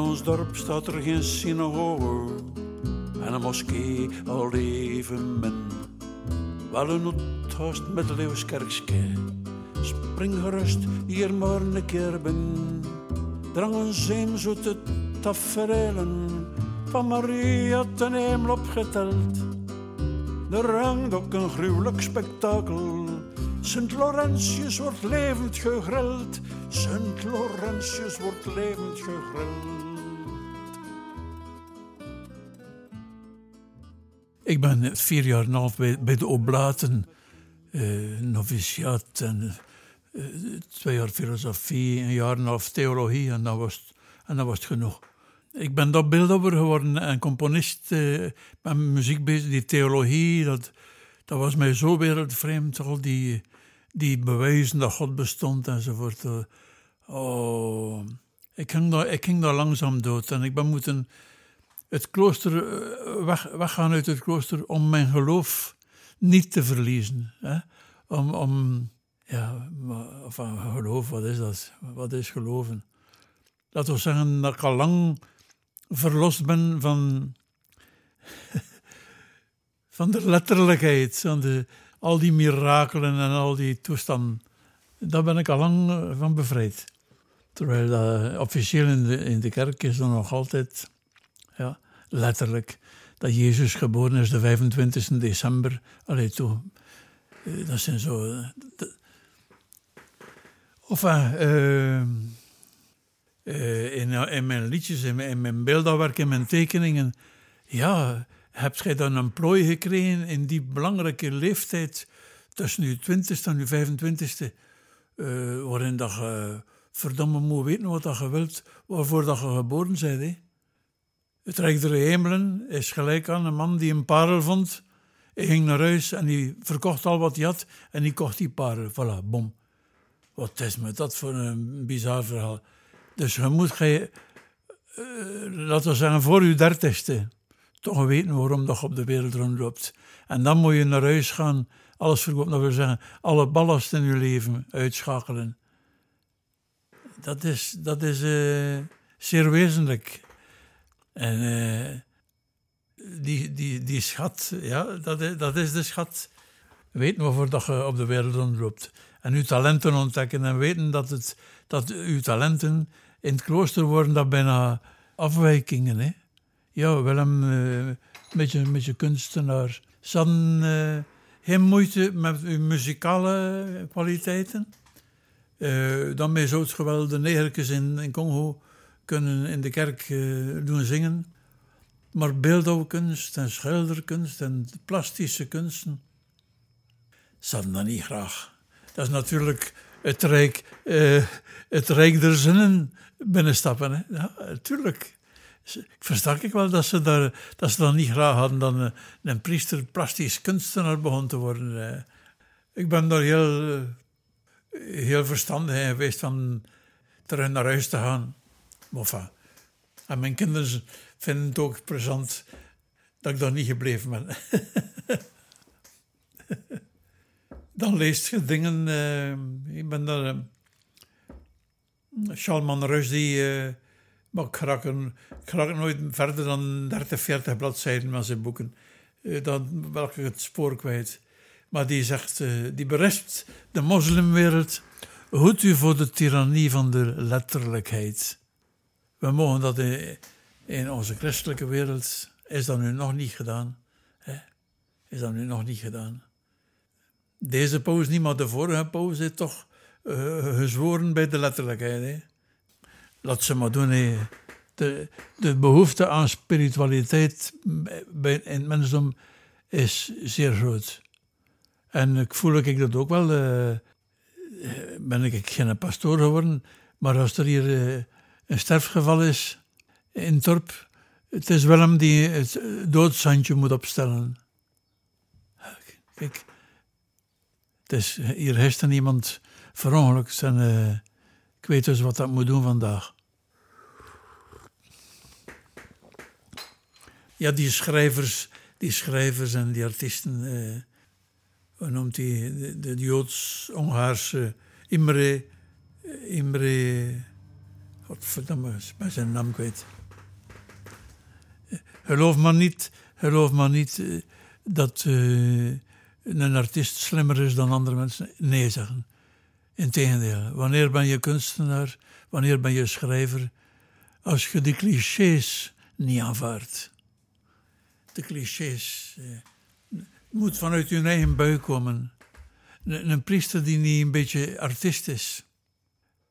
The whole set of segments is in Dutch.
ons dorp staat er geen synagoge en een moskee al even min. Wel een noodhaast met Leeuwskerkske, spring gerust hier maar een keer binnen. Drang een zeemzoete tafereelen van Maria ten hemel opgeteld. Er hangt ook een gruwelijk spektakel. Sint Laurentius wordt levend gegrild. Sint Laurentius wordt levend gegrild. Ik ben vier jaar en half bij, de Oblaten, uh, noviciat en uh, twee jaar filosofie, een jaar en half theologie en dat was, en dat was het genoeg. Ik ben daar beeldhouwer geworden en componist. Uh, met muziek bezig. Die theologie, dat, dat was mij zo wereldvreemd. Al die, die bewijzen dat God bestond enzovoort. oh, ik ging, daar, ik ging daar langzaam dood. En ik ben moeten het klooster, weg, weggaan uit het klooster om mijn geloof niet te verliezen. Hè? Om, om, ja, van geloof, wat is dat? Wat is geloven? Laten we zeggen dat ik al lang verlost ben van, van de letterlijkheid, van de, al die mirakelen en al die toestanden. Daar ben ik al lang eh, van bevrijd. Terwijl dat officieel in de, in de kerk is dan nog altijd letterlijk dat Jezus geboren is de 25 december. Allee, toe. Eh, dat zijn zo. Eh, of uh, in, mijn liedjes, in, mijn beeldenwerk, in mijn tekeningen. Ja, heb jij dan een plooi gekregen in die belangrijke leeftijd tussen je twintigste en je 25ste, uh, waarin dat je verdomme moet weten wat dat je wilt, waarvoor dat je geboren bent. Hè? Het Rijk der Hemelen is gelijk aan een man die een parel vond. Hij ging naar huis en hij verkocht al wat hij had en hij kocht die parel. Voilà, bom. Wat is me dat voor een bizar verhaal. Dus je moet, je, uh, laten we zeggen, voor je dertigste toch weten waarom dat op de wereld rondloopt. En dan moet je naar huis gaan, alles verkopen, dat wil zeggen, alle ballast in je leven uitschakelen. Dat is, dat is uh, zeer wezenlijk. En uh, die, die, die schat, ja, dat dat is de schat. Weten waarvoor dat je op de wereld rondloopt. En uw talenten ontdekken en weten dat, het, dat uw talenten in het klooster worden dat bijna afwijkingen. Hè? Ja, Willem, een, beetje, een beetje kunstenaar. Ze hadden uh, geen moeite met uw muzikale kwaliteiten. Uh, dan zou het geweld de in, in Congo kunnen in de kerk doen zingen. Maar beeldhouwkunst en schilderkunst en plastische kunsten, ze hadden dat niet graag. Dat is natuurlijk het rijk, het rijk der zinnen binnenstappen. Hè? Ja, natuurlijk. Ik versta ik wel dat ze, daar, dat ze dan niet graag hadden dat een, een priester plastisch kunstenaar begon te worden. Ik ben daar heel, heel verstandig in geweest van terug naar huis te gaan. En mijn kinderen vinden het ook plezant dat ik daar niet gebleven ben. dan leest je dingen. Uh, ik ben daar. Uh, Shalman Rushdie. Uh, maar ik raak, nooit verder dan 30, 40 bladzijden van zijn boeken. Dan ben ik het spoor kwijt. Maar die zegt, die berispt de moslimwereld. Hoed u voor de tirannie van de letterlijkheid. We mogen dat in, onze christelijke wereld, is dat nu nog niet gedaan. Hè? Is dat nu nog niet gedaan. Deze pauze niet, maar de vorige pauze is toch uh, gezworen bij de letterlijkheid. Hè? laat ze maar doen. Hè. De, de behoefte aan spiritualiteit bij, in het mensdom is zeer groot. En ik voel ik dat ook wel. Uh, ben ik geen pastoor geworden, maar als er hier uh, een sterfgeval is in het dorp, het is Willem die het doodshandje moet opstellen. Kijk, het is, hier er iemand verongelukt en uh, ik weet dus wat dat moet doen vandaag. Ja, die schrijvers, die schrijvers en die artiesten, eh, hoe noemt hij, de, de Joods-Hongaarse Imre, Imre, Godverdomme, is bij zijn naam kwijt. Geloof maar niet, geloof maar niet eh, dat eh, een artiest slimmer is dan andere mensen. Nee zeggen. Integendeel, wanneer ben je kunstenaar? Wanneer ben je schrijver? Als je die clichés niet aanvaardt. De clichés. Eh, moet vanuit je eigen buik komen. Een, een, priester die niet een beetje artiest is.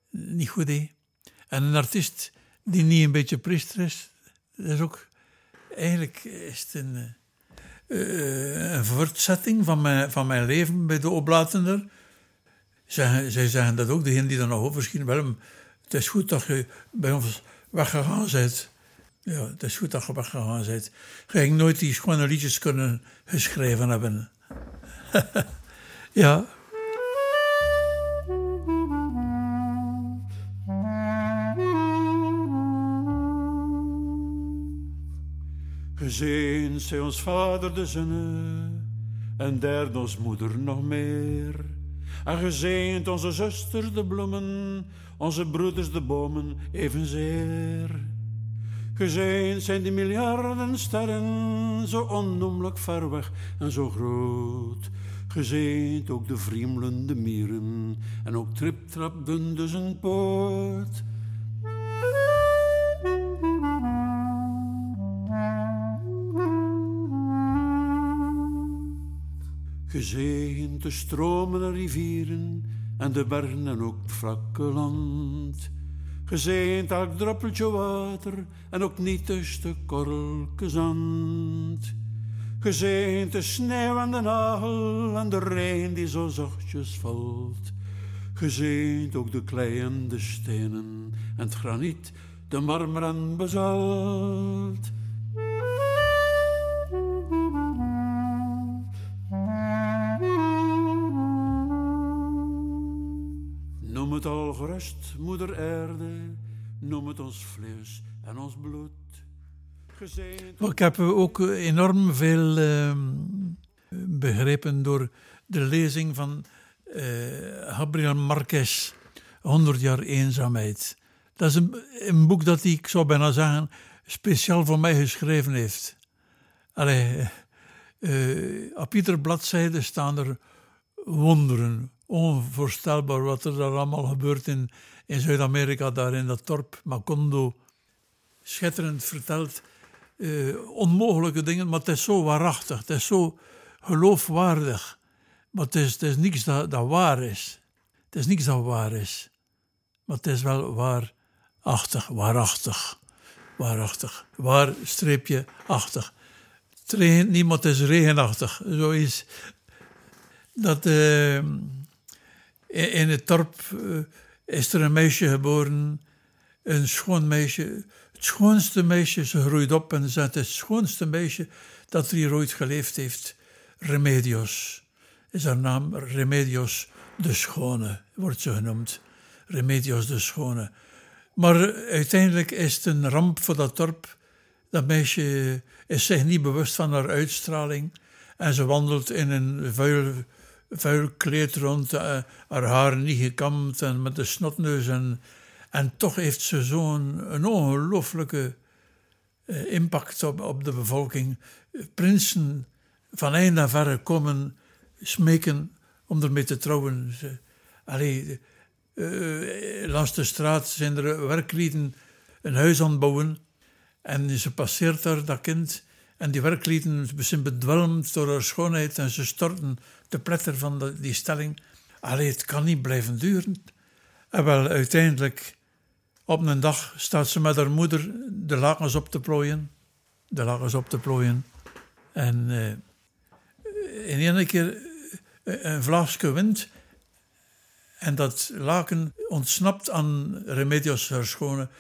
Niet goed, hè? En een artiest die niet een beetje priester is, dat is ook... Eigenlijk is het een, uh, voortzetting van mijn, van mijn leven bij de oplatender. Zij, zij zeggen dat ook, degene die daar nog over schieten. Wel, het is goed dat je bij ons weggegaan bent. Ja, het is goed dat je weggegaan bent. Je ging nooit die schone liedjes kunnen geschreven hebben. ja. Gezien zij ons vader de zonne, en derde ons moeder nog meer. En gezegend onze zusters de bloemen, onze broeders de bomen evenzeer. Gezegend zijn die miljarden sterren, zo onnoemelijk ver weg en zo groot. Gezegend ook de vriemlende mieren, en ook trip-trap dus een poort. Gezegend de stromen en rivieren en de bergen en ook het vlakke land. Gezegend elk druppeltje water en ook niet stuk korrelke zand. Gezegend de sneeuw en de nagel en de regen die zo zachtjes valt. Gezegend ook de klei en de stenen en het graniet, de marmer en bezalt. Het al gerust, moeder aarde, noem het ons vlees en ons bloed. Ik heb ook enorm veel uh, begrepen door de lezing van uh, Gabriel Marquez, 100 jaar eenzaamheid. Dat is een, boek dat hij, ik zou bijna zeggen, speciaal voor mij geschreven heeft. Allee, uh, op iedere bladzijde staan er wonderen, onvoorstelbaar wat er daar allemaal gebeurt in, in Zuid-Amerika, daar in dat dorp Macondo. Schitterend verteld, uh, onmogelijke dingen, maar het is zo waarachtig, het is zo geloofwaardig. Maar het is, het is niks dat, dat waar is. Het is niks dat waar is. Maar het is wel waarachtig, waarachtig, waarachtig. Waar streepje achtig. Het is regenachtig. Zo is dat... Uh, in het dorp uh, is er een meisje geboren, een schoon meisje. Het schoonste meisje, ze groeit op en ze het schoonste meisje dat er hier ooit geleefd heeft. Remedios is haar naam, Remedios de Schone wordt ze genoemd. Remedios de Schone. Maar uiteindelijk is het een ramp voor dat dorp. Dat meisje is zich niet bewust van haar uitstraling en ze wandelt in een vuil vuil kleed rond, uh, haar haar niet gekamd en met de snotneus. En, en toch heeft ze zo'n een ongelooflijke uh, impact op, op de bevolking. Prinsen van eind naar verre komen smeken om ermee te trouwen. Ze, uh, langs de straat zijn er werklieden een huis aan het bouwen. En ze passeert daar, dat kind. En die werklieden zijn bedwelmd door haar schoonheid en ze storten de pletter van de, die stelling. Allee, het kan niet blijven duren. En wel, uiteindelijk, op een dag staat ze met haar moeder de lakens op te plooien. De lakens op te plooien. En uh, in één keer uh, een vlaagje wind. En dat laken ontsnapt aan Remedios,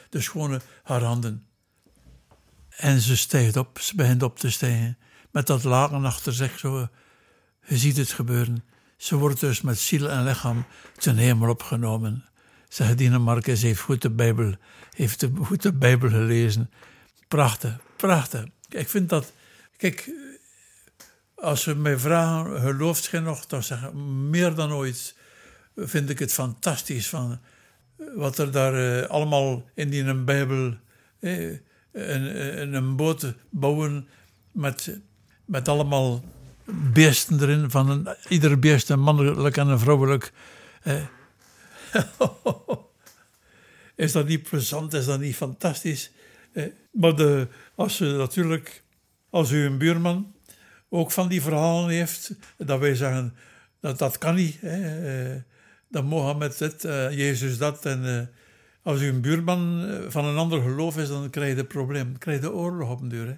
de schone, haar handen. En ze stijgt op, ze begint op te stijgen. Met dat laken achter zich zo je ziet het gebeuren. Ze wordt dus met ziel en lichaam ten hemel opgenomen. Zegt Dina Marcus heeft goed de Bijbel, heeft de, goed de Bijbel gelezen. Prachtig, prachtig. Ik vind dat, kijk, als ze mij vragen, gelooft je nog? Dan zeggen meer dan ooit vind ik het fantastisch van wat er daar eh, allemaal in die Bijbel, eh, een, een boot bouwen met, met allemaal beesten erin, van een, ieder beest een mannelijk en een vrouwelijk. Eh. is dat niet plezant? Is dat niet fantastisch? Eh, maar de, als u natuurlijk, als u een buurman ook van die verhalen heeft, dat wij zeggen dat dat kan niet. Hè. Eh, dat Mohammed dit, uh, Jezus dat. En uh, als u een buurman van een ander geloof is, dan krijg je een probleem. Dan krijg je oorlog op een deur. Hè.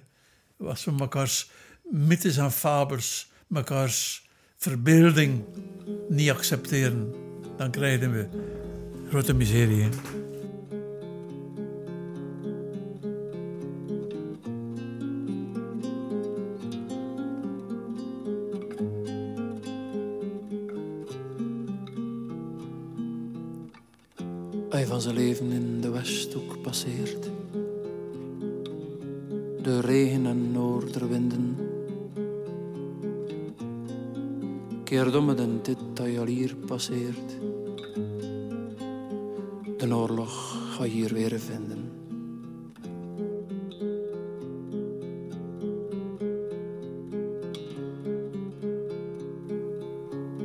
Als we mekaars mythes en fabels, mekaars verbeelding niet accepteren, dan krijgen we grote miserie. Van zijn leven in de Westhoek passeert. De regen en noorderwinden. Keert om een dit dat hier passeert. De oorlog ga je hier weer vinden.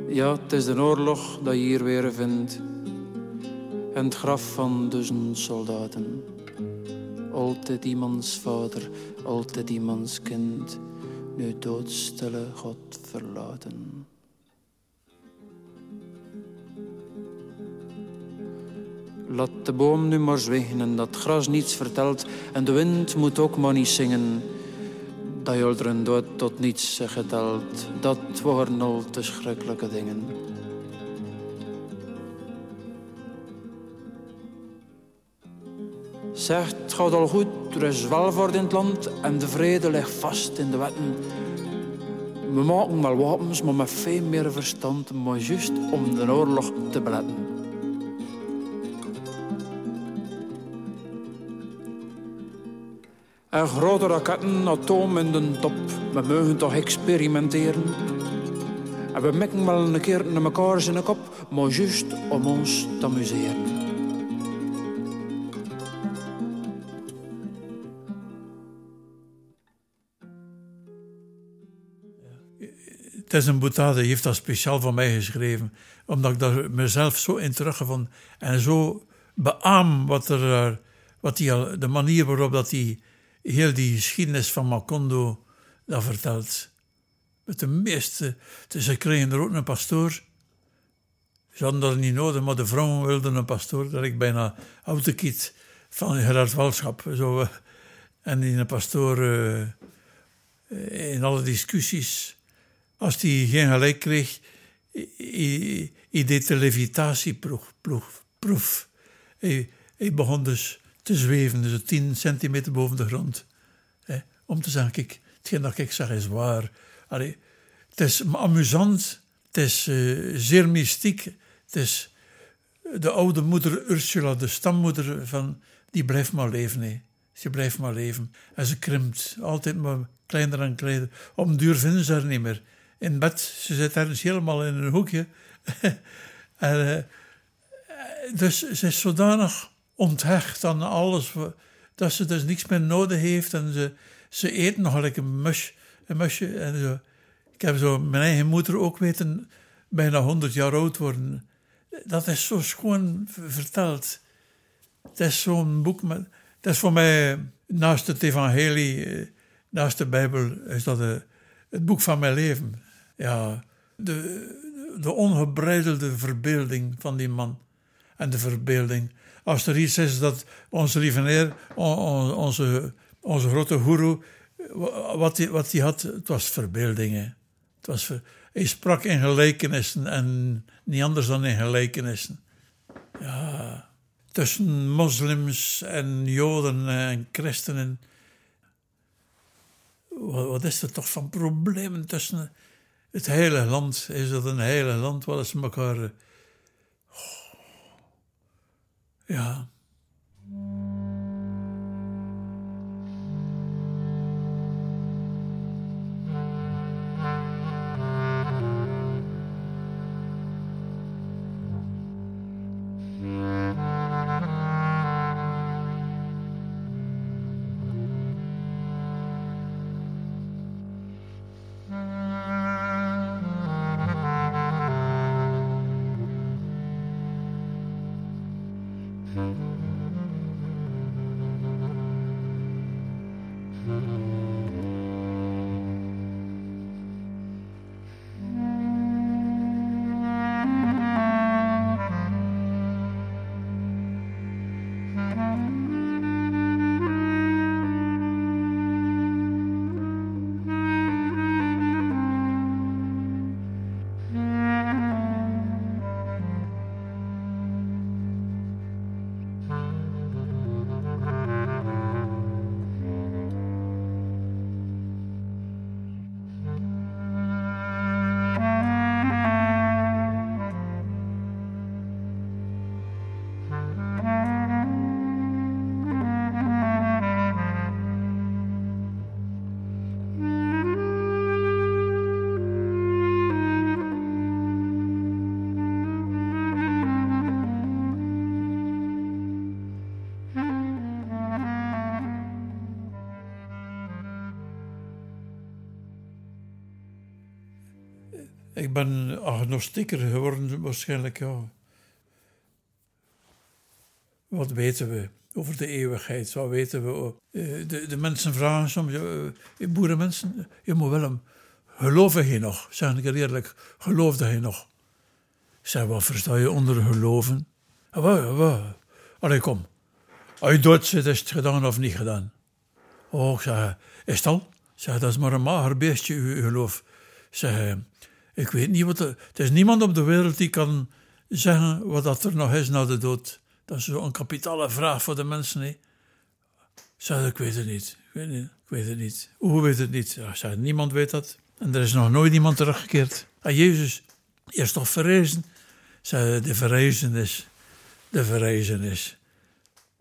Ja, het is de oorlog dat je hier weer vindt en het graf van duizend soldaten. Altijd iemands vader, altijd iemands kind, nu doodstille God verlaten. Laat de boom nu maar zwijgen en dat gras niets vertelt en de wind moet ook maar niet zingen. Dat je dood tot niets geteld, dat waren al te schrikkelijke dingen. Zegt, het gaat al goed, er is welvaart in het land en de vrede ligt vast in de wetten. We maken wel wapens, maar met veel meer verstand, maar juist om de oorlog te beletten. En grote raketten, atoom in de top, we mogen toch experimenteren. En we mikken wel een keer naar elkaar in de kop, maar juist om ons te amuseren. Een boetade, heeft dat speciaal voor mij geschreven. Omdat ik daar mezelf zo in teruggevonden en zo beaam wat er, wat die, de manier waarop dat die, heel die geschiedenis van Macondo dat vertelt. Met de meeste, dus ze kregen er ook een pastoor. Ze hadden dat niet nodig, maar de vrouwen wilden een pastoor. Dat ik bijna autokiet van Gerard Walschap. Zo, en die een pastoor uh, in alle discussies als hij geen gelijk kreeg, hij deed de levitatieproef. Hij, hij begon dus te zweven, dus 10 centimeter boven de grond. Hè, om te zeggen, kijk, hetgeen dat ik zeg is waar. Het is amusant, het is uh, zeer mystiek. Het is de oude moeder Ursula, de stammoeder van, die blijft maar leven. Hè. Ze blijft maar leven. En ze krimpt, altijd maar kleiner en kleiner. Een duur vinden ze haar niet meer in bed. Ze zit ergens helemaal in een hoekje. en, uh, dus ze is zodanig onthecht aan alles, dat ze dus niks meer nodig heeft. En ze, ze eet nog een, een musje. En zo. Ik heb zo mijn eigen moeder ook weten, bijna 100 jaar oud worden. Dat is zo schoon verteld. Het is zo'n boek. Met, dat is voor mij, naast het evangelie, eh, naast de Bijbel, is dat de, het boek van mijn leven ja, de, de ongebreidelde verbeelding van die man. En de verbeelding. Als er iets is dat onze lieve Heer, onze, onze grote guru, wat hij wat had, het was verbeeldingen. Het was, hij sprak in gelijkenissen en niet anders dan in gelijkenissen. Ja, tussen moslims en joden en christenen. Wat, wat is er toch van problemen tussen het hele land is dat een hele land waar ze elkaar. Oh, ja. Ben agnostieker geworden, waarschijnlijk, ja. Wat weten we over de eeuwigheid? Wat weten we? Eh, de, de mensen vragen soms, uh, boerenmensen, je moet Willem, geloven je nog? Zeg ik er eerlijk, geloofde hij nog? Zeg, wat versta je onder geloven? Ah? Allee, kom. Als je dood zit, is het gedaan of niet gedaan? Oh, ik zeg, is het al? Zeg, dat is maar een mager beestje, uw geloof. Zeg, ik weet niet wat. Er, het is niemand op de wereld die kan zeggen wat dat er nog is na de dood. Dat is zo'n kapitale vraag voor de mensen. Hè. Zeg, ik weet het niet. Ik weet, het niet. Hoe weet het niet? Ja, niemand weet dat. En er is nog nooit iemand teruggekeerd. En Jezus is toch verrezen? Zeg, de verrezenis. De verrezenis.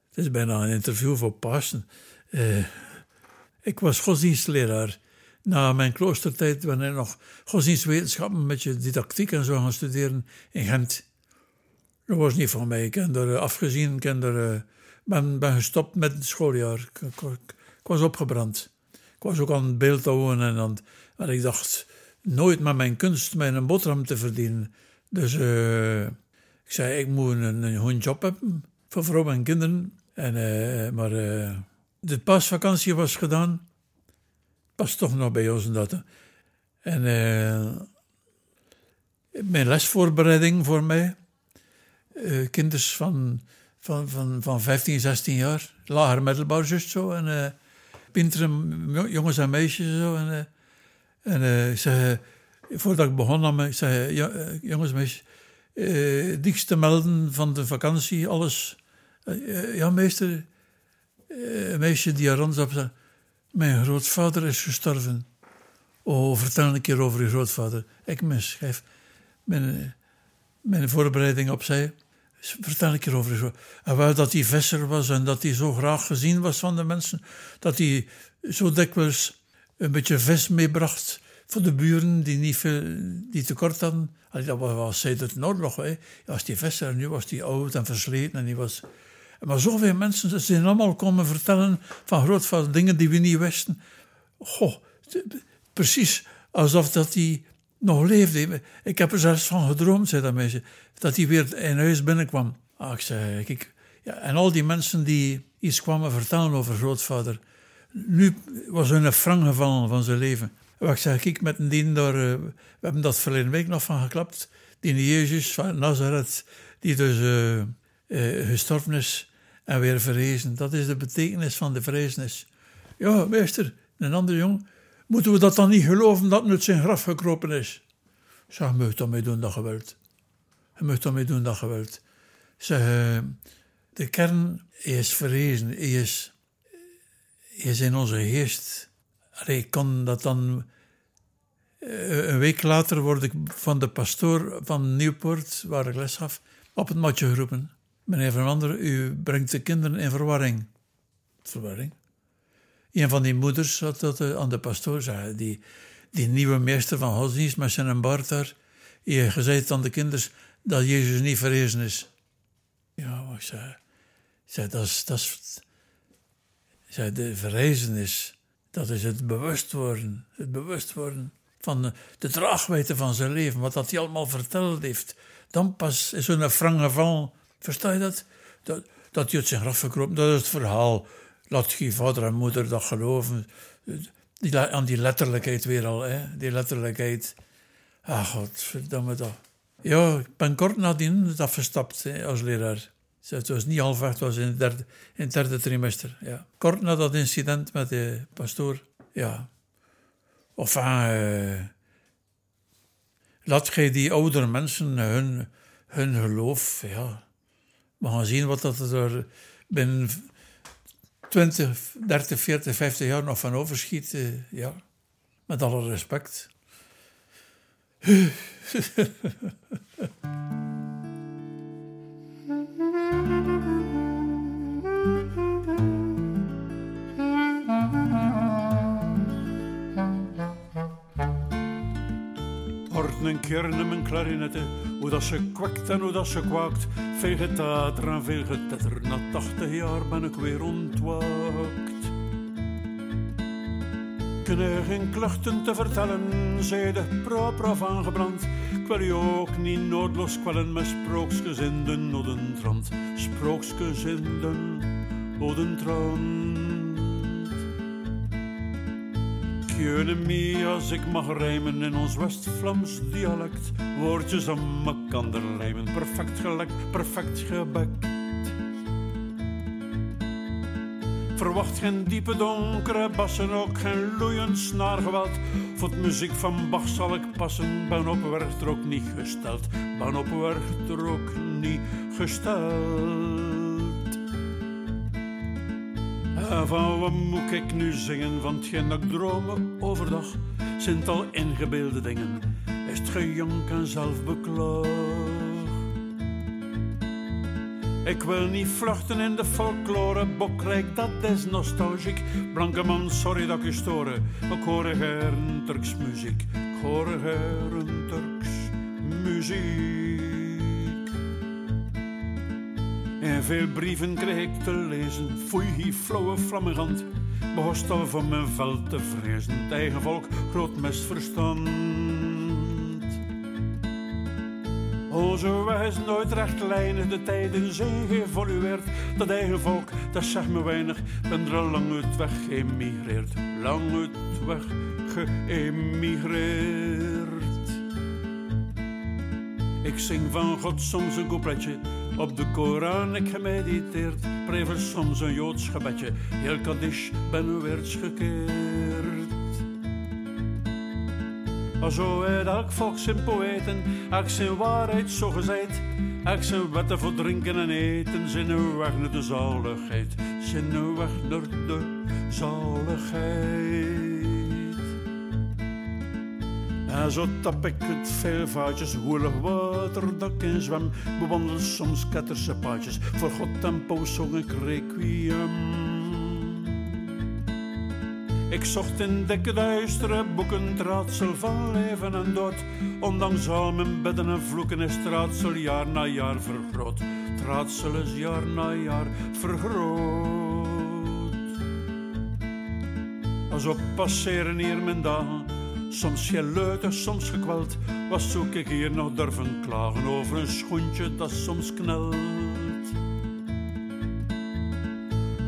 Het is bijna een interview voor Pasen. Uh, ik was godsdienstleraar na mijn kloostertijd ben ik nog godsdienstwetenschappen met je didactiek en zo gaan studeren in Gent. Dat was niet van mij. Ik heb er afgezien. Ik er, ben, ben gestopt met het schooljaar. Ik, was opgebrand. Ik was ook aan het beeldhouden en, aan, en ik dacht nooit met mijn kunst mijn boterham te verdienen. Dus uh, ik zei, ik moet een, een goede job hebben voor vrouw en kinderen. En, maar de paasvakantie was gedaan pas toch nog bij ons en dat. En uh, mijn lesvoorbereiding voor mij, uh, kinders van, van, van, van 15, 16 jaar, lager middelbaar zo, en uh, jongens en meisjes zo. En, en ik zei, voordat ik begon, ik zei, jongens en meisjes, uh, te melden van de vakantie, alles. ja, meester, een meisje die er rond mijn grootvader is gestorven. Oh, vertel een keer over uw grootvader. Ik schrijf mijn, mijn voorbereiding opzij. Vertel een keer over uw grootvader. En wel dat hij visser was en dat hij zo graag gezien was van de mensen. Dat hij zo dikwijls een beetje vis meebracht voor de buren die niet veel, die tekort hadden. Dat was sinds het oorlog. Hè. Was die visser nu was hij oud en versleten en die was maar zoveel mensen zijn allemaal komen vertellen van grootvader dingen die we niet wisten. Goh, precies alsof dat hij nog leefde. Ik heb er zelfs van gedroomd, zei dat meisje, dat hij weer in huis binnenkwam. Ah, ik zei, kijk, ja, en al die mensen die iets kwamen vertellen over grootvader, nu was hun frank gevallen van zijn leven. Wat ik zei, kijk, met een dien uh, we hebben dat verleden week nog van geklapt, die Jezus van Nazareth, die dus uh, gestorven is en weer verrezen. Dat is de betekenis van de vrezenis. Ja, meester, een andere jong, moeten we dat dan niet geloven dat het zijn graf gekropen is? Zeg, je mag mee doen dat je wilt. Je mee doen dat je wilt. Zeg, uh, de kern is verrezen, is, is in onze geest. Ik kan dat dan... Uh, een week later word ik van de pastoor van Nieuwpoort, waar ik les gaf, op het matje geroepen. Meneer Van Ander, u brengt de kinderen in verwarring. Verwarring? Een van die moeders had dat eh, aan de pastoor zei, die, die nieuwe meester van godsdienst met zijn baard daar, je gezegd aan de kinderen dat Jezus niet verrezen is. Ja, ik zei, zei dat is, dat is, zei, de verrezenis, dat is het bewust worden, het bewust worden van de, de van zijn leven, wat dat hij allemaal verteld heeft. Dan pas is zo'n frank geval Versta je dat? dat? dat uit zijn graf verkropen. Dat is het verhaal. Laat je vader en moeder dat geloven. Die, aan die letterlijkheid weer al, hè? die letterlijkheid. Ah, godverdamme dat. Ja, ik ben kort nadien afgestapt hè, als leraar. Het was niet half het was in het derde, in het derde trimester. Ja. Kort na dat incident met de pastoor. Ja. Of uh, laat gij die oudere mensen hun, hun geloof, ja. We gaan zien wat dat er binnen 20, 30, 40, 50 jaar nog van overschiet. Uh, ja. Met alle respect. een kern mijn klarinetten, hoe dat ze kwakt en hoe dat ze kwaakt. Veel getater en veel getetter, na tachtig jaar ben ik weer ontwaakt. Kunnen geen kluchten te vertellen, zei de propra van gebrand. Ik wil je ook niet noodloos kwellen met sprooksgezinden odentrand. Sprooksgezinden Keunen me als ik mag rijmen in ons West-Vlaams dialect. Woordjes aan mekander lijmen, perfect gelekt, perfect gebekt. Verwacht geen diepe donkere bassen, ook geen loeiend snaargeweld. Voor het muziek van Bach zal ik passen, ben op werd er ook niet gesteld. Ben op ook niet gesteld. Van wat moet ik nu zingen? Van hetgeen dat ik dromen overdag zijn al ingebeelde dingen. Is het gejank en zelfbeklag. Ik wil niet vluchten in de folklore, bokrijk, dat is nostalgiek. Blanke man, sorry dat ik je storen. Ik hoor een Turks muziek, ik hoor een Turks muziek. En veel brieven kreeg ik te lezen, foei, flauwe flammigant. Behostel van mijn veld te vrezen, het eigen volk, groot misverstand. Onze weg is nooit rechtlijnig, de tijden zijn geëvolueerd. Dat eigen volk, dat zegt me weinig, ben er al lang uit weg geëmigreerd. Lang uit weg geëmigreerd. Ik zing van God soms een coupletje op de Koran ik gemediteerd, prever soms een Joods gebedje. Heel Kaddish ben weer gekeerd. Zo het elk volk zijn poëten, ik zijn waarheid zo gezegd. Ik zijn wetten voor drinken en eten, zijn weg naar de zaligheid. Zijn weg naar de zaligheid. En zo tap ik het veel vaatjes, woelig water dat ik in zwem. Bewandel soms ketterse paadjes, voor God en zong ik requiem. Ik zocht in dikke duistere boeken het raadsel van leven en dood. Ondanks al mijn bedden en vloeken is het raadsel jaar na jaar vergroot. Het raadsel is jaar na jaar vergroot. Als op passeren hier mijn dagen Soms geluid, soms gekweld. Wat zoek ik hier nog durven klagen over een schoentje dat soms knelt?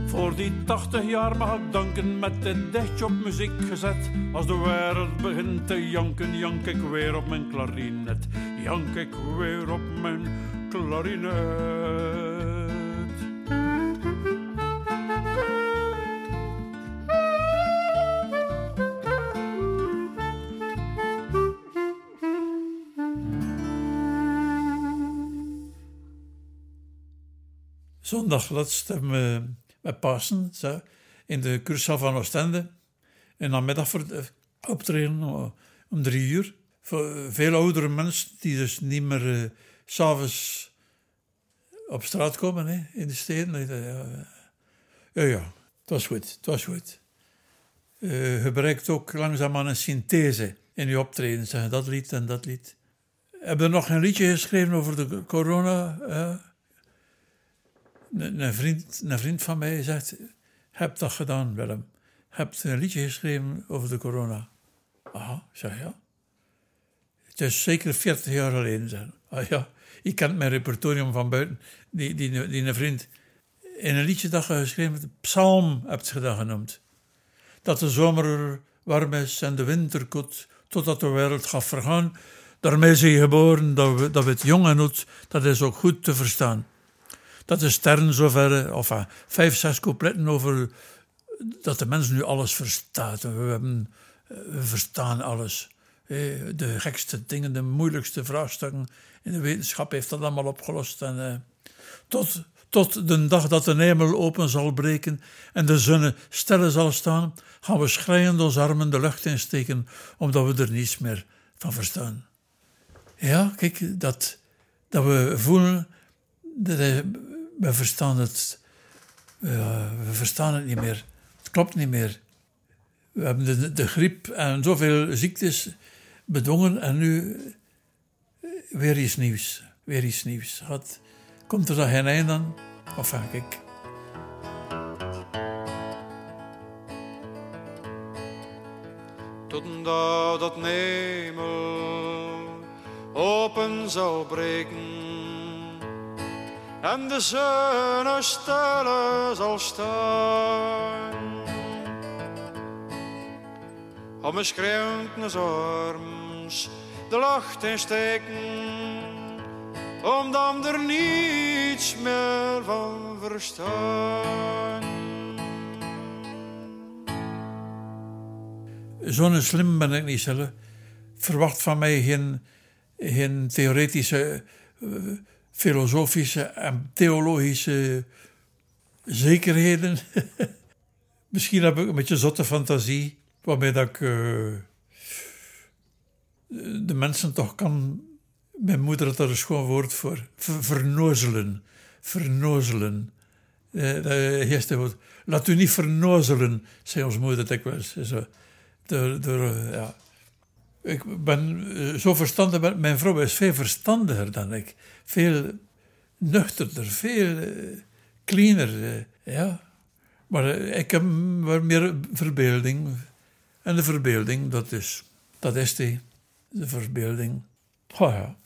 Voor die tachtig jaar mag ik danken met dit dichtje op muziek gezet. Als de wereld begint te janken, jank ik weer op mijn klarinet. Jank ik weer op mijn klarinet. Zondag laatst hebben we met Pasen in de cursus van Oostende. En dan middag voor eh, optreden om drie uur. Voor veel oudere mensen die dus niet meer s'avonds op straat komen hè, in de steden. Ja, ja, het was goed. Het was goed. Uh, je bereikt ook langzaamaan een synthese in je optreden. Zeggen dat lied en dat lied. Hebben er nog een liedje geschreven over de corona? Een, vriend, een vriend van mij zegt: Heb dat gedaan, Willem? Heb een liedje geschreven over de corona? Aha, zeg ja. Het is zeker 40 jaar geleden. Ah ja, ik kent mijn repertorium van buiten. Die, die, die, een vriend. in een liedje dat je geschreven psalm hebt je dat genoemd. Dat de zomer warm is en de winter koet, totdat de wereld gaat vergaan. Daarmee zijn je geboren, dat we, dat we het jong en oud, dat is ook goed te verstaan. Dat de sterren zover, of uh, vijf, zes coupletten over dat de mens nu alles verstaat. We, hebben, we verstaan alles. De gekste dingen, de moeilijkste vraagstukken in de wetenschap heeft dat allemaal opgelost. En, tot, tot de dag dat de hemel open zal breken en de zon stellen zal staan, gaan we schreiend onze armen de lucht insteken, omdat we er niets meer van verstaan. Ja, kijk, dat, dat we voelen, dat we verstaan het, we verstaan het niet meer. Het klopt niet meer. We hebben de, griep en zoveel ziektes bedwongen en nu weer iets nieuws. Weer iets nieuws. Komt er dan geen einde aan? Of kijk. Tot een dag dat hemel open zal breken en de zon stille zal staan. Om mijn schreeuwend arms de lucht in steken, omdat er niets meer van verstaan. Zo'n slim ben ik niet zelf. Verwacht van mij geen, geen theoretische, uh, filosofische en theologische zekerheden. Misschien heb ik een beetje zotte fantasie, waarmee dat ik uh, de mensen toch kan. Mijn moeder had er een schoon woord voor. Vernozelen. Vernozelen. Uh, eerste woord. Laat u niet vernozelen, zei onze moeder dikwijls. Door, door, ja. Ik ben zo verstandig, mijn vrouw is veel verstandiger dan ik. Veel nuchterder, veel cleaner. Ja. Maar ik heb meer verbeelding. En de verbeelding, dat is, dat is die. De verbeelding. Oh ja.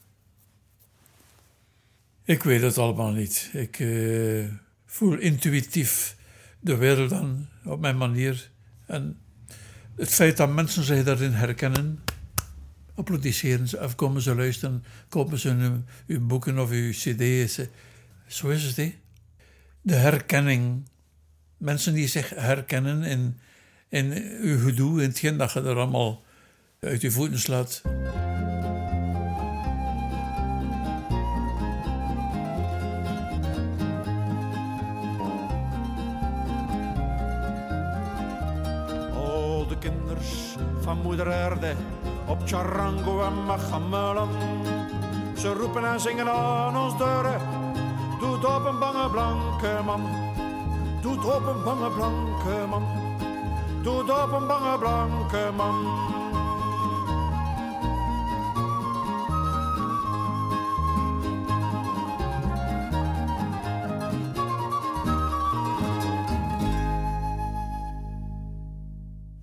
Ik weet het allemaal niet. Ik voel intuïtief de wereld dan op mijn manier. En het feit dat mensen zich daarin herkennen, applaudisseren ze of komen ze luisteren, kopen ze hun, boeken of uw cd's. Zo is het? De herkenning. Mensen die zich herkennen in, in uw gedoe, in hetgeen dat je er allemaal uit je voeten slaat. van moeder Erde op charango en machamelan. Ze roepen en zingen aan ons deuren. Doet op een bange blanke man. Doet op een bange blanke man. Doet op een bange blanke man.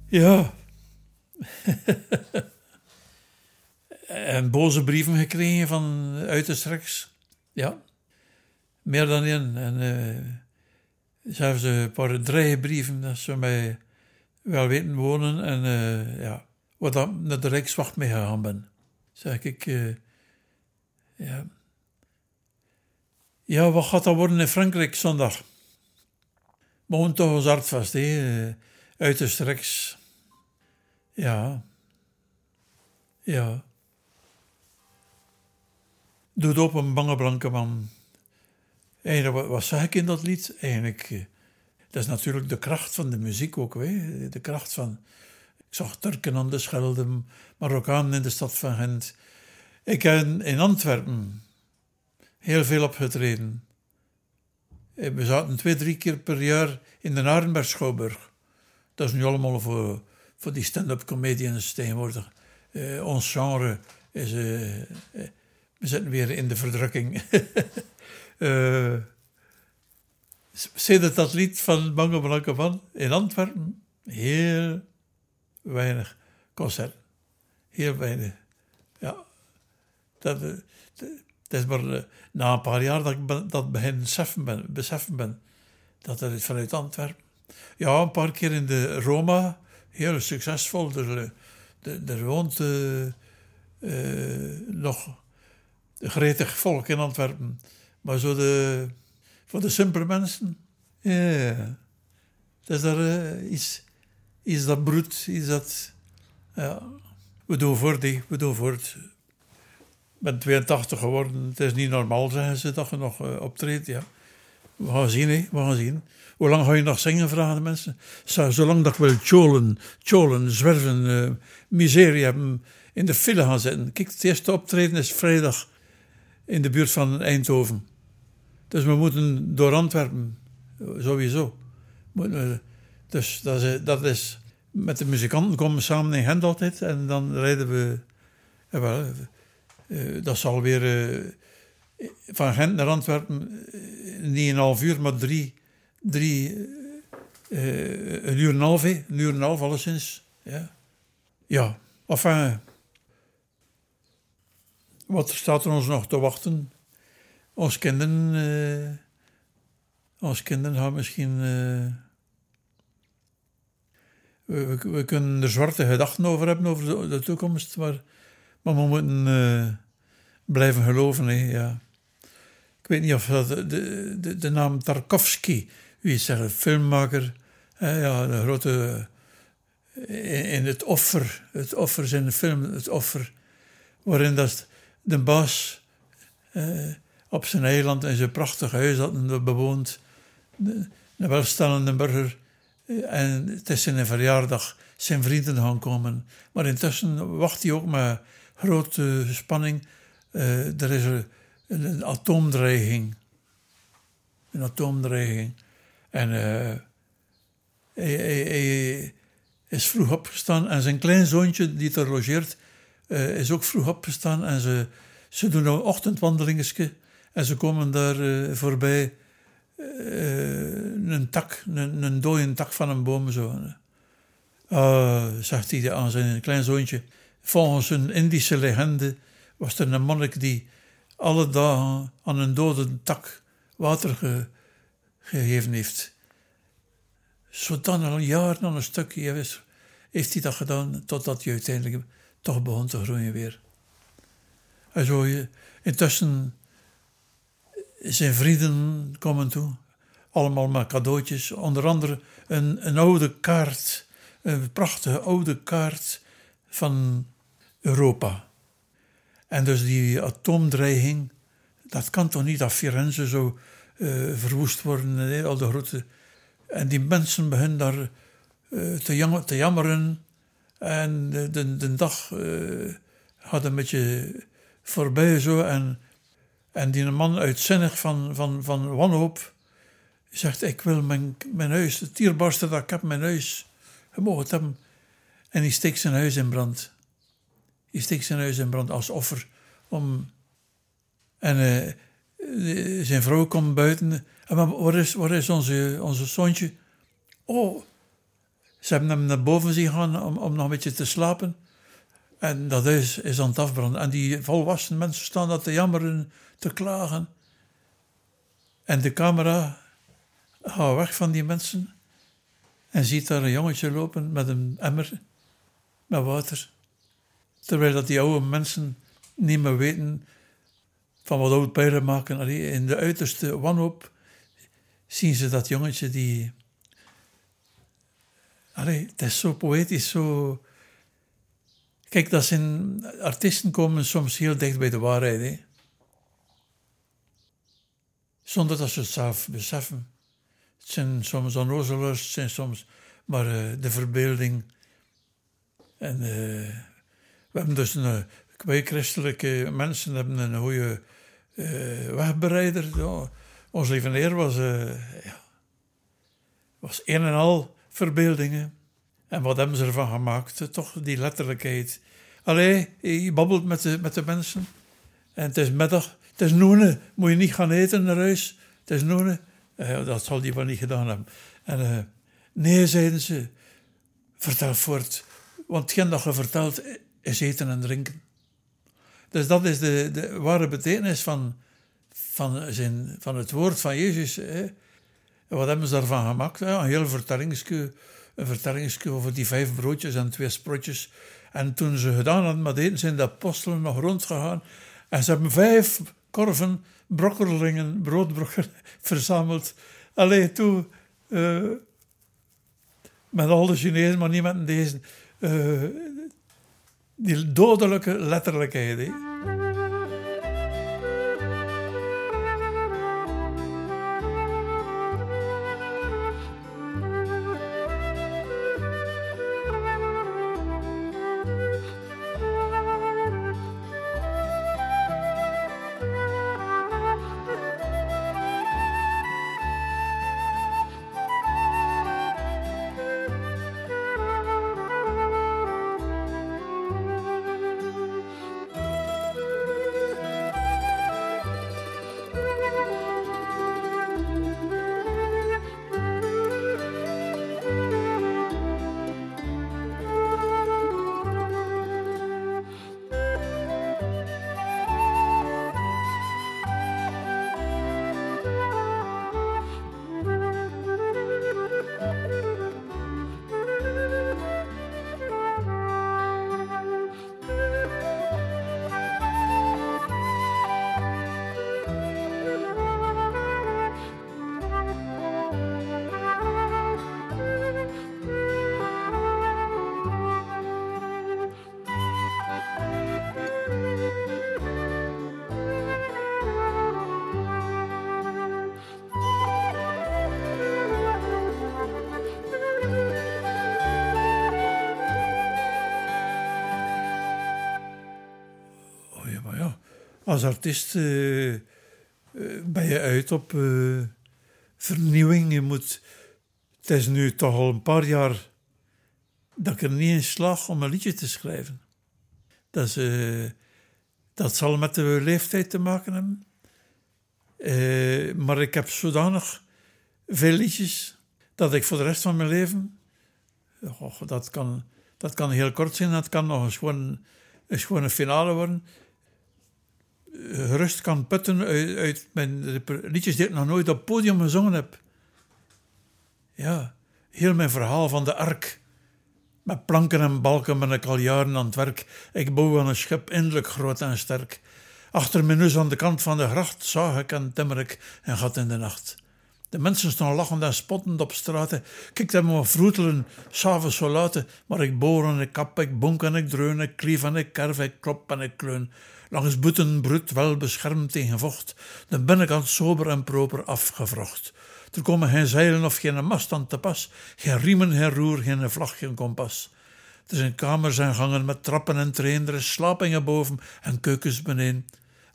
Ja, en boze brieven gekregen van uiterstreks. Ja, meer dan één. En uh, zelfs een paar dreigbrieven dat ze mij wel weten wonen. En uh, ja, wat dan naar de Rijkswacht mee gegaan ben. Zeg ik, uh, ja. Ja, wat gaat dat worden in Frankrijk zondag? Mogen toch ons hart vast, hè? Uiterstreks. Ja. Ja. Doet op een bange blanke man. Wat zag ik in dat lied? Eigenlijk, eh, dat is natuurlijk de kracht van de muziek ook. Hè? De kracht van... Ik zag Turken aan de Schelde, Marokkanen in de stad van Gent. Ik heb in Antwerpen heel veel opgetreden. Eh, we zaten twee, drie keer per jaar in de Arenberg Schouwburg. Dat is nu allemaal voor voor die stand-up comedians tegenwoordig. Uh, ons genre is. We zitten weer in de verdrukking. uh, Sedert dat lied van Bange Blanke Van in Antwerpen, heel weinig concert. Heel weinig. Ja. Dat, dat is maar na een paar jaar dat ik dat begin beseffen ben. Beseffen ben. dat is vanuit Antwerpen. Ja, een paar keer in de Roma, heel succesvol. Er, er, er woont nog gretig volk in Antwerpen. Maar zo de, voor de simpele mensen, ja, dat is daar uh, iets, iets dat broedt, iets dat, ja, we doen voort, we doen voort. Ik ben 82 geworden, het is niet normaal, zeggen ze, dat je nog uh, optreedt, ja. We gaan zien, hè. we gaan zien. Hoe lang ga je nog zingen, vragen de mensen. Zolang dat ik cholen, cholen, zwerven, uh, miserie hebben, in de file gaan zitten. Kijk, het eerste optreden is vrijdag in de buurt van Eindhoven. Dus we moeten door Antwerpen, sowieso. Dus dat is, dat is met de muzikanten komen we samen in Gent altijd en dan rijden we. Uh, dat zal weer van Gent naar Antwerpen niet een half uur, maar drie, drie een uur en een half, een uur en half alleszins. Ja, ja enfin, wat staat er ons nog te wachten? Ons kinderen, uh, kinderen gaan misschien. Uh, we, kunnen er zwarte gedachten over hebben, over de, de toekomst, maar, maar we moeten uh, blijven geloven. Hè, ja. Ik weet niet of dat de, de, de naam Tarkovsky, wie is er, filmmaker, ja, de grote. In het offer, het offer zijn de film, het offer, waarin dat de baas uh, op zijn eiland in zijn prachtig huis had bewoond. Een welstellende burger. En het is verjaardag zijn vrienden gaan komen. Maar intussen wacht hij ook met grote spanning. Uh, er is een, een, atoomdreiging. Een atoomdreiging. En hij, hij, hij, is vroeg opgestaan en zijn kleinzoontje die er logeert uh, is ook vroeg opgestaan en ze, ze doen een ochtendwandelingetje en ze komen daar uh, voorbij uh, een tak, een, een dode tak van een boom zo. Uh, zegt hij aan zijn kleinzoontje. Volgens een Indische legende was er een monnik die alle dagen aan een dode tak water ge, gegeven heeft. Zodan al jaren aan een stukje heeft hij dat gedaan totdat hij uiteindelijk toch begon te groeien weer. En zo, intussen zijn vrienden komen toe, allemaal met cadeautjes, onder andere een, een oude kaart, een prachtige oude kaart van Europa. En dus die atoomdreiging, dat kan toch niet dat Firenze zo uh, verwoest worden, al de grote... En die mensen beginnen daar uh, te, te jammeren en de, de, de dag uh, had een beetje voorbij zo. En, en die man uitzinnig van, van, van wanhoop zegt: Ik wil mijn, mijn huis, het dierbaarste dat ik heb, mijn huis. Je. En hij steekt zijn huis in brand. Hij steekt zijn huis in brand als offer. Om... En uh, zijn vrouw komt buiten. En waar is, waar is onze, onze zoontje? Oh, ze hebben hem naar boven zien gaan om, om nog een beetje te slapen. En dat is, is aan het afbranden. En die volwassen mensen staan dat te jammeren, te klagen. En de camera gaat weg van die mensen en ziet daar een jongetje lopen met een emmer met water. Terwijl dat die oude mensen niet meer weten van wat oud pijlen maken. In de uiterste wanhoop zien ze dat jongetje die Allee, het is zo poëtisch, zo... Kijk, dat zijn... Artiesten komen soms heel dicht bij de waarheid, hè. Zonder dat ze het zelf beseffen. Het zijn soms onnozelaars, het zijn soms... Maar uh, de verbeelding... En uh, we hebben dus een... Wij christelijke mensen hebben een goede uh, wegbereider. Ons lieve Heer was... ja, was een en al verbeeldingen. En wat hebben ze ervan gemaakt? Toch die letterlijkheid. Allee, je babbelt met de, met de mensen. En het is middag. Het is noenen. Moet je niet gaan eten naar huis. Het is noenen. Uh, dat zal die wel niet gedaan hebben. En uh, nee, zeiden ze. Vertel voort. Want hetgeen dat je vertelt is eten en drinken. Dus dat is de, de ware betekenis van, van, zijn, van het woord van Jezus. Hè. En wat hebben ze daarvan gemaakt? Een heel vertellingsje, een vertellingsje over die vijf broodjes en twee sprotjes. En toen ze gedaan hadden met eten, zijn de apostelen nog rondgegaan. En ze hebben vijf korven brokkelingen, broodbrokken verzameld. Alleen toen, uh, met al de Chinezen, maar niet met deze, uh, die dodelijke letterlijkheid. Als artiest uh, ben je uit op uh, vernieuwing. Je moet, het is nu toch al een paar jaar dat ik er niet in slag om een liedje te schrijven. Dat, dat zal met de leeftijd te maken hebben. maar ik heb zodanig veel liedjes dat ik voor de rest van mijn leven. Dat, kan, dat kan heel kort zijn, dat kan nog eens gewoon een finale worden gerust kan putten uit, uit mijn liedjes die ik nog nooit op podium gezongen heb. Ja, heel mijn verhaal van de ark. Met planken en balken ben ik al jaren aan het werk. Ik bouw aan een schip, eindelijk groot en sterk. Achter mijn neus aan de kant van de gracht zag ik en timmer ik een gat in de nacht. De mensen staan lachend en spottend op straten. Kijk hem maar vroetelen, s'avonds zo laten. Maar ik boor en ik kap, ik bonk en ik dreun, ik klief en ik kerf, ik klop en ik kleun. Langs boeten brut wel beschermd tegen vocht, de binnenkant sober en proper afgevrocht. Er komen geen zeilen of geen mast aan te pas, geen riemen, geen roer, geen vlag, geen kompas. Er zijn kamers en gangen met trappen en trainen, er is slapingen boven en keukens beneden.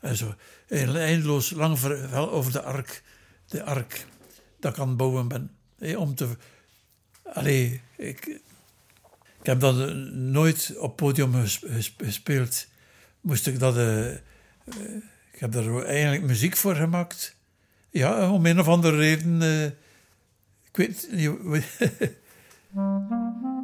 En zo, eindeloos lang over de ark, de ark dat ik aan bouwen ben. om te... Allee, ik, ik heb dat nooit op podium gespeeld moest ik dat. Uh, ik heb daar eigenlijk muziek voor gemaakt. Ja, om een of andere reden. Ik weet niet.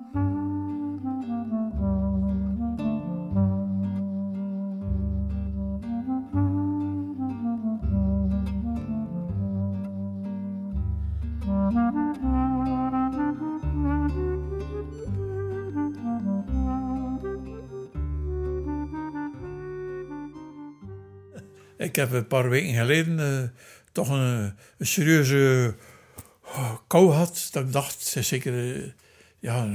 heb een paar weken geleden uh, toch een, een serieuze uh, kou gehad. Dat ik dacht, zeker uh, ja,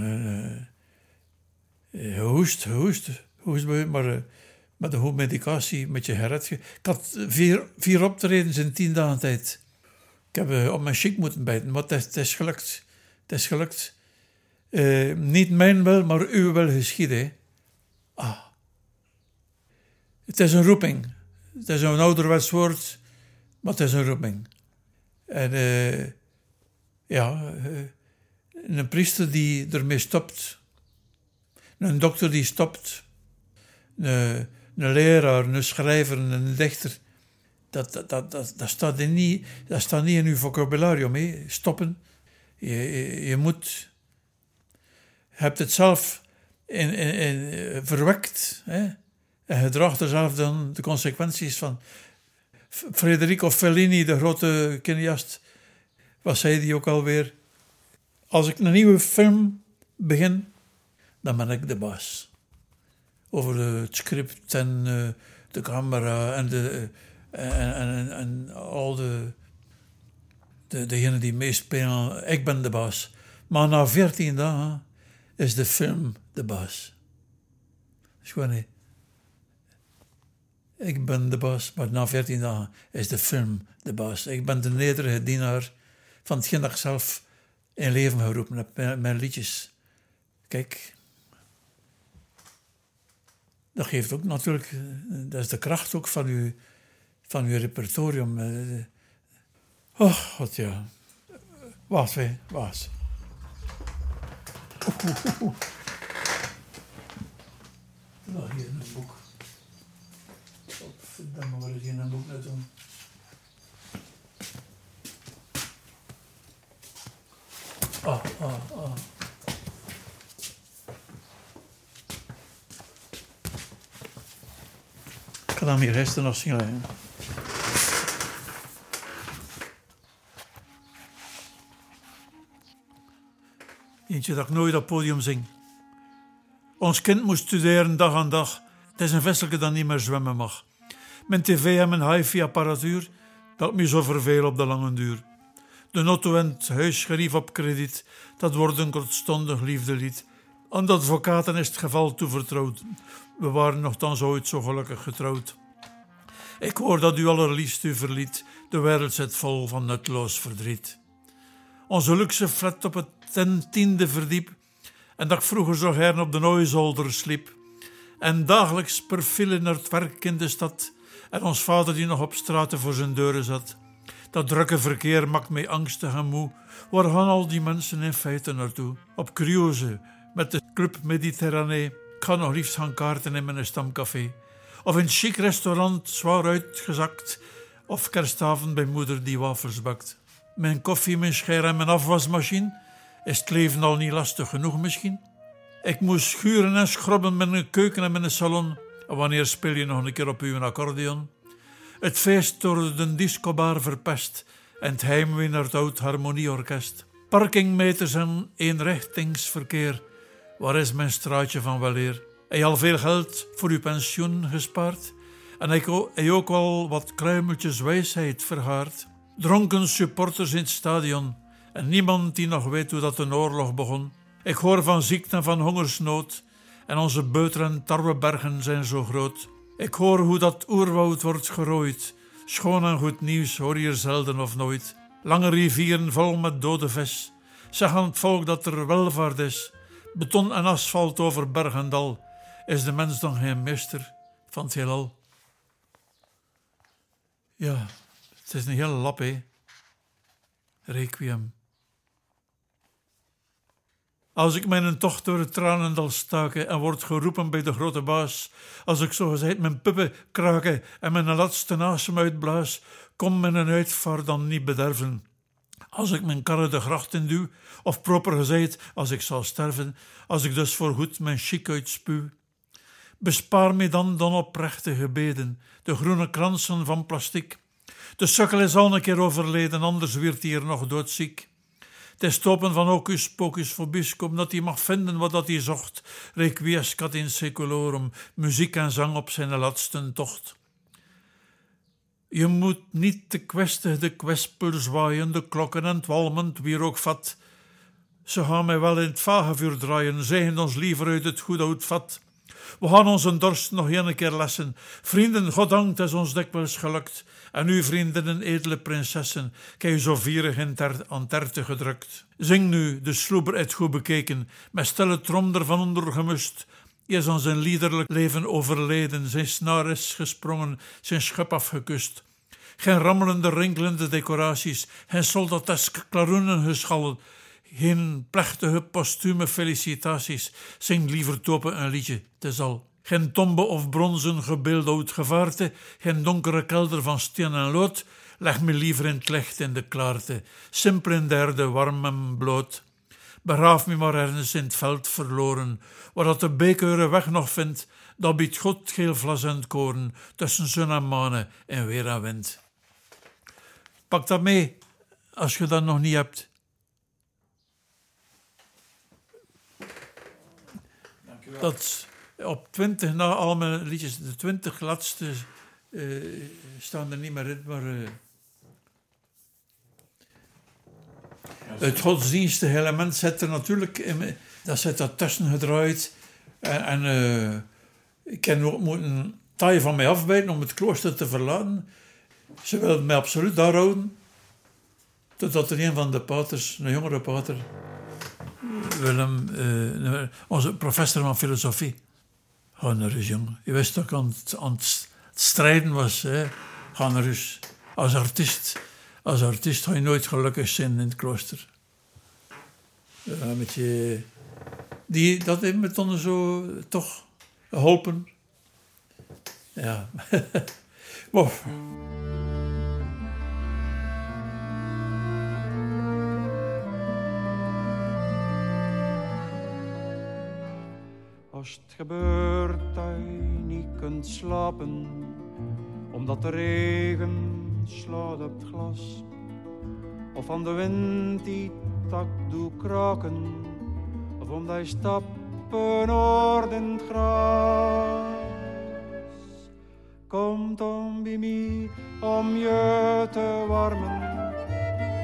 hoest, hoest, hoest, maar met een goede medicatie met je gered. Ik had vier, vier optredens in tien dagen tijd. Ik heb op mijn chic moeten bijten, maar het is, gelukt. Het is gelukt. niet mijn wil, maar uw wil geschieden. Ah. Het is een roeping. Het is een ouderwets woord, maar het is een roeping. En uh, ja, uh, een priester die ermee stopt, een dokter die stopt, een, een leraar, een schrijver, een dichter. Dat, dat, dat, dat, staat, niet, dat staat niet in uw vocabularium, hè? stoppen. Je, je, moet. Je hebt het zelf in, in, in verwekt. Hè? En je draagt er zelf dan de consequenties van. Federico Fellini, de grote cineast, wat zei die ook alweer? Als ik een nieuwe film begin, dan ben ik de baas. Over het script en uh, de camera en, de, en, en, en, al de, de, degenen die meespelen. Ik ben de baas. Maar na 14 dagen is de film de baas. is gewoon niet. Ik ben de baas, maar na 14 dagen is de film de baas. Ik ben de nederige dienaar van hetgeen dat zelf in leven geroepen mijn, mijn liedjes. Kijk, dat geeft ook natuurlijk, eh, dat is de kracht ook van uw, van uw repertorium. Eh. Oh, god ja. Wacht, hè, wacht. Nou, hier een boek. Verdamme, waar is hier een boek naartoe? Ah, ah, ah. Ik kan dan die resten nog zien liggen. Eentje dat ik nooit op podium zing. Ons kind moest studeren dag aan dag. Het is een vestelijke dat niet meer zwemmen mag. Mijn tv en mijn hifi-apparatuur, dat me zo verveel op de lange duur. De notto en het huisgerief op krediet, dat wordt een kortstondig liefdelied. Aan de advocaten is het geval toevertrouwd. We waren nogthans ooit zo gelukkig getrouwd. Ik hoor dat u allerliefst u verliet, de wereld zit vol van nutloos verdriet. Onze luxe flat op het ten tiende verdiep, en dat vroeger zo hern op de Nooizolder sliep, en dagelijks per file naar het werk in de stad, en ons vader die nog op straten voor zijn deuren zat. Dat drukke verkeer maakt mij angstig en moe. Waar gaan al die mensen in feite naartoe? Op cruise, met de Club Mediterranee. Ik ga nog liefst gaan kaarten in mijn stamcafé. Of in een chic restaurant, zwaar uitgezakt. Of kerstavond bij moeder die wafels bakt. Mijn koffie, mijn scher en mijn afwasmachine. Is het leven al niet lastig genoeg misschien? Ik moest schuren en schrobben met een keuken en een salon. Wanneer speel je nog een keer op uw accordeon? Het feest door de discobar verpest en het heimwee naar het oud harmonieorkest. Parkingmeters en eenrichtingsverkeer. Waar is mijn straatje van weleer? Hij al veel geld voor uw pensioen gespaard? En hij ook wel wat kruimeltjes wijsheid verhaard? Dronken supporters in het stadion en niemand die nog weet hoe dat een oorlog begon. Ik hoor van ziekte en van hongersnood en onze beuter- en tarwebergen zijn zo groot. Ik hoor hoe dat oerwoud wordt gerooid. Schoon en goed nieuws hoor je zelden of nooit. Lange rivieren vol met dode vis. Zeg aan het volk dat er welvaart is. Beton en asfalt over berg en dal. Is de mens dan geen meester van het heelal? Ja, het is een hele lap, hè. Requiem. Als ik mijn tocht door het tranendal staken en word geroepen bij de grote baas, als ik zo gezegd mijn puppen kraken en mijn laatste asem uitblaas, kom mijn uitvaart dan niet bederven. Als ik mijn karre de gracht in duw, of proper gezegd, als ik zal sterven, als ik dus voorgoed mijn chic uitspuw. Bespaar me dan dan oprechte beden, de groene kransen van plastic. De sukkel is al een keer overleden, anders werd hij hier nog doodziek. Het stoppen van Ocus Pocus Vobiscum, dat hij mag vinden wat dat hij zocht, requiescat in seculorum, muziek en zang op zijn laatste tocht. Je moet niet te kwestig de kwespel zwaaien, de klokken en het walmend wierookvat. Ze gaan mij wel in het vagevuur draaien, zeggen ons liever uit het goed oud vat. We gaan onze dorst nog een keer lessen. Vrienden, goddank, het is ons dikwijls gelukt. En uw vrienden edele prinsessen, kijk zo vierig in ter, aan terte gedrukt. Zing nu, de sloeber het goed bekeken, met stille trom ervan ondergemust. Hij is aan zijn liederlijk leven overleden, zijn snaar is gesprongen, zijn schub afgekust. Geen rammelende, rinkelende decoraties, geen soldatesk klaroenengeschal, geen plechtige postume felicitaties. Zing liever topen een liedje, te zal. Geen tombe of bronzen gebeeldhouwd gevaarte, geen donkere kelder van steen en lood, leg me liever in het licht in de klaarte, simpel in derde, warm en bloot. Begraaf me maar ergens in het veld verloren, waar dat de bekeure weg nog vindt, dat biedt God geel vlas en koren, tussen zon en manen en weer en wind. Pak dat mee als je dat nog niet hebt. Dat op 20 na al mijn liedjes, de 20 laatste uh, staan er niet meer in, maar. Uh, het godsdienstige element zit er natuurlijk in, dat zit daar tussen gedraaid. En, en uh, ik heb ook moeten taai van mij afbijten om het klooster te verlaten. Ze wilden mij absoluut daar houden. Totdat er een van de paters, een jongere pater, Willem, uh, onze professor van filosofie, ga jongen. Je wist dat ik aan het, strijden was. Hè. Als artiest, als artiest ga je nooit gelukkig zijn in het klooster. Ja, met je, die, dat heeft me dan zo toch geholpen. Ja. Het gebeurt je niet kunt slapen, omdat de regen slaat op het glas, of van de wind die tak doet kraken, of omdat je stappen hoort in het gras. Kom dan bij mij om je te warmen,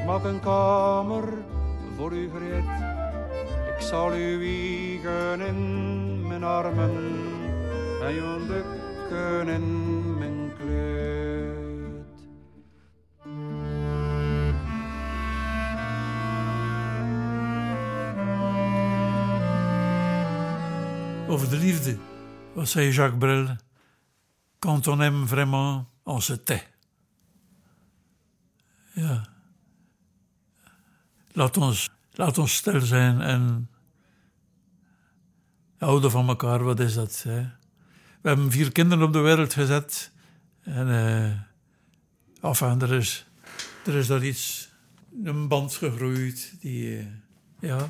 maak een kamer voor u gereed. Ik zal u wiegen in mijn armen en je dukken in. Over de liefde, wat zei Jacques Brel? Quand on aime vraiment, on se tait. Ja. Laat ons, laat ons stil zijn en houden van elkaar, wat is dat? Hè? We hebben vier kinderen op de wereld gezet. En uh, enfin, er is, er is daar iets, een band gegroeid. Die, uh, ja.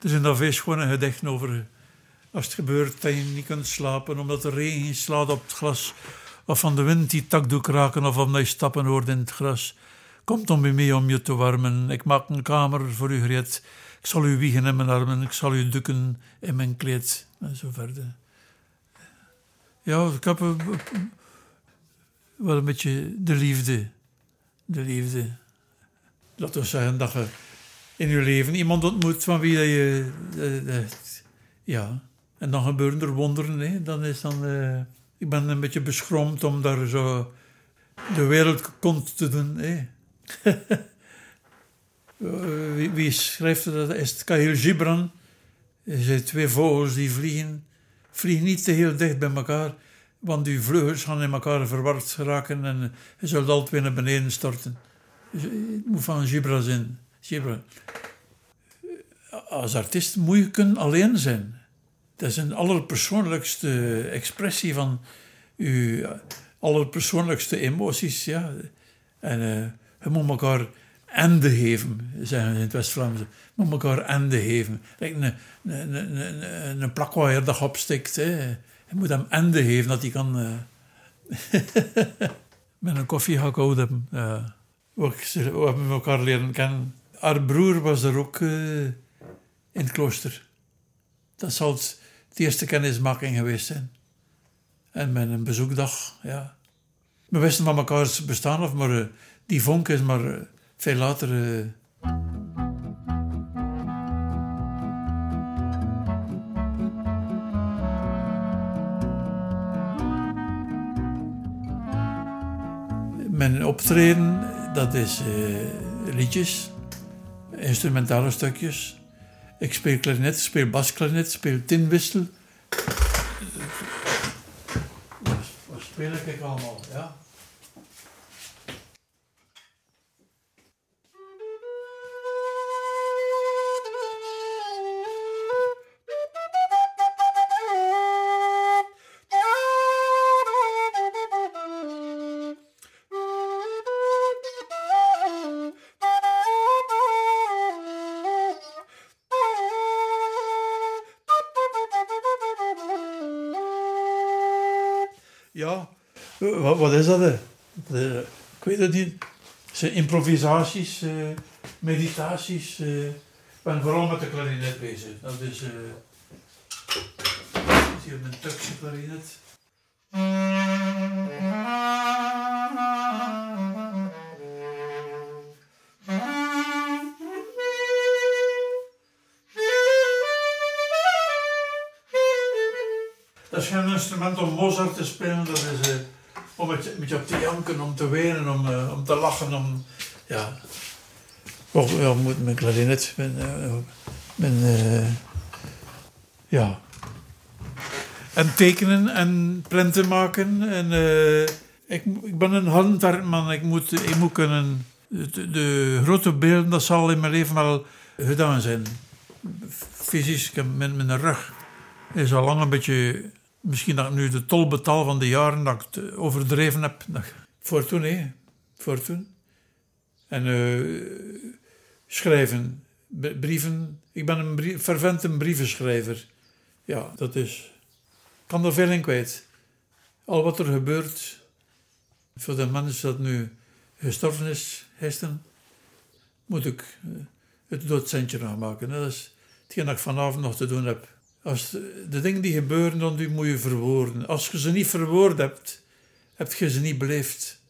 Er zijn daar feest gewoon een gedicht over. Als het gebeurt dat je niet kunt slapen omdat de regen slaat op het glas. Of van de wind die tak doet kraken of omdat je stappen hoort in het gras. Kom dan bij mij om je te warmen. Ik maak een kamer voor u gereed. Ik zal u wiegen in mijn armen, ik zal u dukken in mijn kleed. En zo verder. Ja, ik heb wel een beetje de liefde. De liefde. Laten we zeggen dat je in je leven iemand ontmoet van wie je. Uh, uh, ja, en dan gebeuren er wonderen. Hè. Dan is dan, uh, ik ben een beetje beschroomd om daar zo de wereld kont te doen. Hè. wie, wie, schrijft dat? Is het Kahil Gibran? Er zijn twee vogels die vliegen. Vliegen niet te heel dicht bij elkaar, want die vleugels gaan in elkaar verward geraken en je zult altijd naar beneden storten. Dus het moet van Gibran zijn. Gibran. Als artiest moet je kunnen alleen zijn. Dat is een allerpersoonlijkste expressie van je allerpersoonlijkste emoties. Ja. En uh, je moet elkaar ende geven, zeggen ze in het West-Vlaams. Moet elkaar ende geven. Like een, een, een, een dag opstikt. Hè. Je moet hem ende geven, dat hij kan... Uh... met een koffie ik hebben. Ja. We, hebben elkaar leren kennen. Haar broer was er ook uh, in het klooster. Dat zal het, de eerste kennismaking geweest zijn. En met een bezoekdag, ja. We wisten van elkaar bestaan of, maar die vonk is maar veel later. Uh... Mijn optreden, dat is uh, liedjes, instrumentale stukjes. Ik speel klarinet, speel basklarinet, speel tinwissel. Wat speel ik allemaal, ja? Wat, wat is dat? De, ik weet het niet. zijn improvisaties, uh, meditaties. Uh, ik ben vooral met de klarinet bezig. Dat is, uh, is hier mijn Turkse klarinet. Dat is geen instrument om Mozart te spelen, dat is om met je op te janken, om te wenen, om, uh, om te lachen, om... Ja. Och, ja, moet mijn klarinet, mijn... Uh, mijn ja. En tekenen en printen maken. En ik, ik ben een handwerkman, ik moet, ik moet kunnen... De, de, grote beelden, dat zal in mijn leven wel gedaan zijn. Fysisch, met mijn rug is al lang een beetje Misschien dat ik nu de tol betaal van de jaren dat ik het overdreven heb. Voor toen, hè. Voor toen. En uh, schrijven, brieven. Ik ben een brief, fervent brievenschrijver. Ja, dat is... Ik kan er veel in kwijt. Al wat er gebeurt, voor de mensen dat nu gestorven is, gisteren, moet ik uh, het doodcentje maken. Dat is hetgeen dat ik vanavond nog te doen heb. Als de, dingen die gebeuren, dan moet je verwoorden. Als je ze niet verwoord hebt, heb je ze niet beleefd.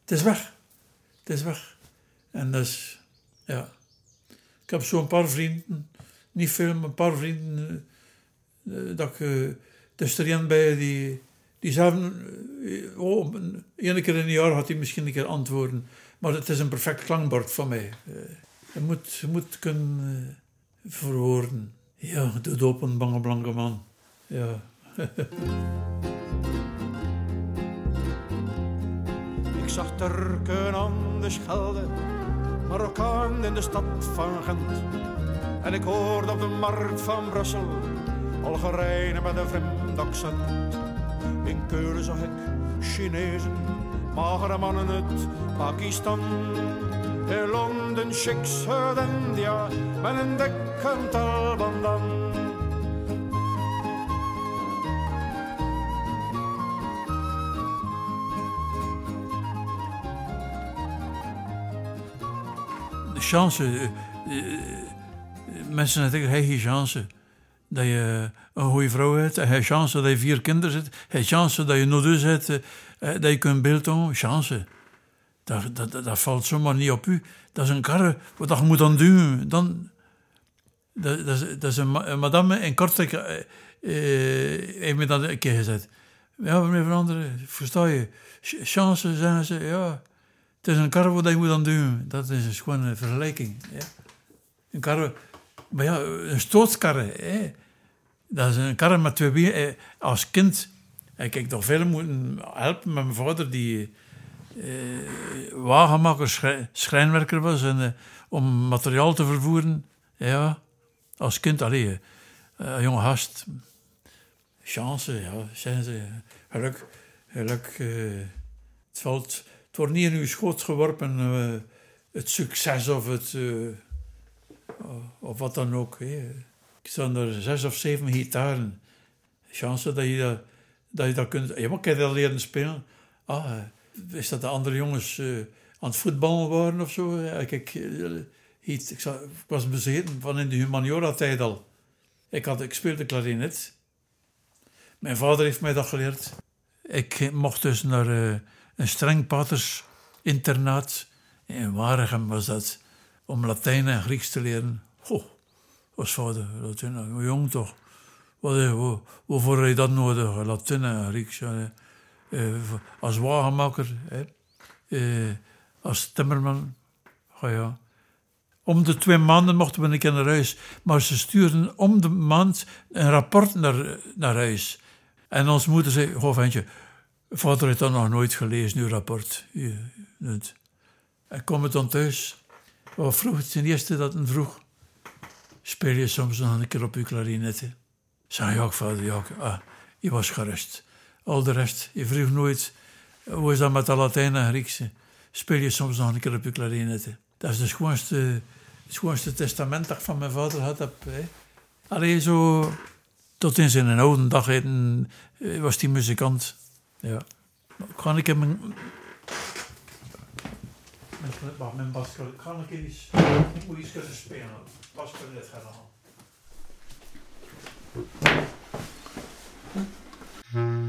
Het is weg. Het is weg. En dat is, ja. Ik heb zo'n paar vrienden, niet veel, maar een paar vrienden, uh, dat ik, er is er bij die, die zeggen, uh, oh, een keer in een jaar had hij misschien een keer antwoorden, maar het is een perfect klankbord van mij. je, moet, je moet kunnen verwoorden. Ja, de doop een bange blanke man. Ja. Ik zag Turken aan de Schelde, Marokkaan in de stad van Gent. En ik hoorde op de markt van Brussel Algerijnen met een vreemd accent. In Keulen zag ik Chinezen, magere mannen uit Pakistan. In Londen chicks uit India met een talbandan. De chance, uh, uh, mensen natuurlijk, hij heeft chance dat je een goede vrouw hebt, hij chance dat je vier kinderen hebt, hij heeft chance dat je nog dus hebt, dat je kunt beeld doen, chance. Dat, dat, dat, valt zomaar niet op u. Dat is een karre wat je moet dan doen. Dan, dat, dat, is, dat is een, madame in Kortrijk uh, heeft me dat een keer gezegd. Ja, meneer veranderen, versta je? Chance, zeggen ze, ja. Het is een karre wat je moet dan doen. Dat is gewoon een vergelijking. Ja. Een karre, maar ja, een stootskarre. Hè. Dat is een karre met twee wielen. Als kind heb ik toch veel moeten helpen met mijn vader, die uh, wagenmaker, schrijnwerker was. En, om materiaal te vervoeren. Ja, als kind alleen. Uh, jonge gast. Chance, ja, zijn ze. Geluk. geluk het, valt, het wordt niet in uw schoot geworpen. het succes of het. of wat dan ook. Hè. Ik staan er zes of zeven gitaren. Chance dat je dat, dat, je dat kunt. Ja, maar heb dat leren spelen. Ah, is dat de andere jongens aan het voetballen waren of zo. Uh, ik, was bezeten van in de humaniora-tijd al. Ik, had, ik speelde klarinet. Mijn vader heeft mij dat geleerd. Ik mocht dus naar uh, een streng paters internaat. In Waregem was dat. Om Latijn en Grieks te leren. Goh, was vader, Latijn, jong toch. Wat, waarvoor heb je dat nodig? Latijn en Grieks. Uh, als wagenmaker, hè, als timmerman. Oh ja. Om de twee maanden mochten we een keer naar huis. Maar ze stuurden om de maand een rapport naar, naar huis. En ons moeder zei: Goh, ventje, vader heeft dat nog nooit gelezen, uw rapport. En kom het dan thuis. Wat vroeg het ten eerste dat een vroeg. Speel je soms nog een keer op uw klarinette? Zei ja, vader, ja. Ah, je was gerust. Al de rest, je vroeg nooit, hoe is dat met de Latijn en Griekse? Speel je soms nog een keer op je klarinette? Dat is de schoonste, het schoonste testament dat ik van mijn vader had heb. Alleen zo tot in zijn oude dag eh, was die muzikant. Ja. Kan ik hem mijn... Mijn, mijn baskel, kan ik eens... Ik moet iets kunnen spelen. Basker, dit gaat gaan halen.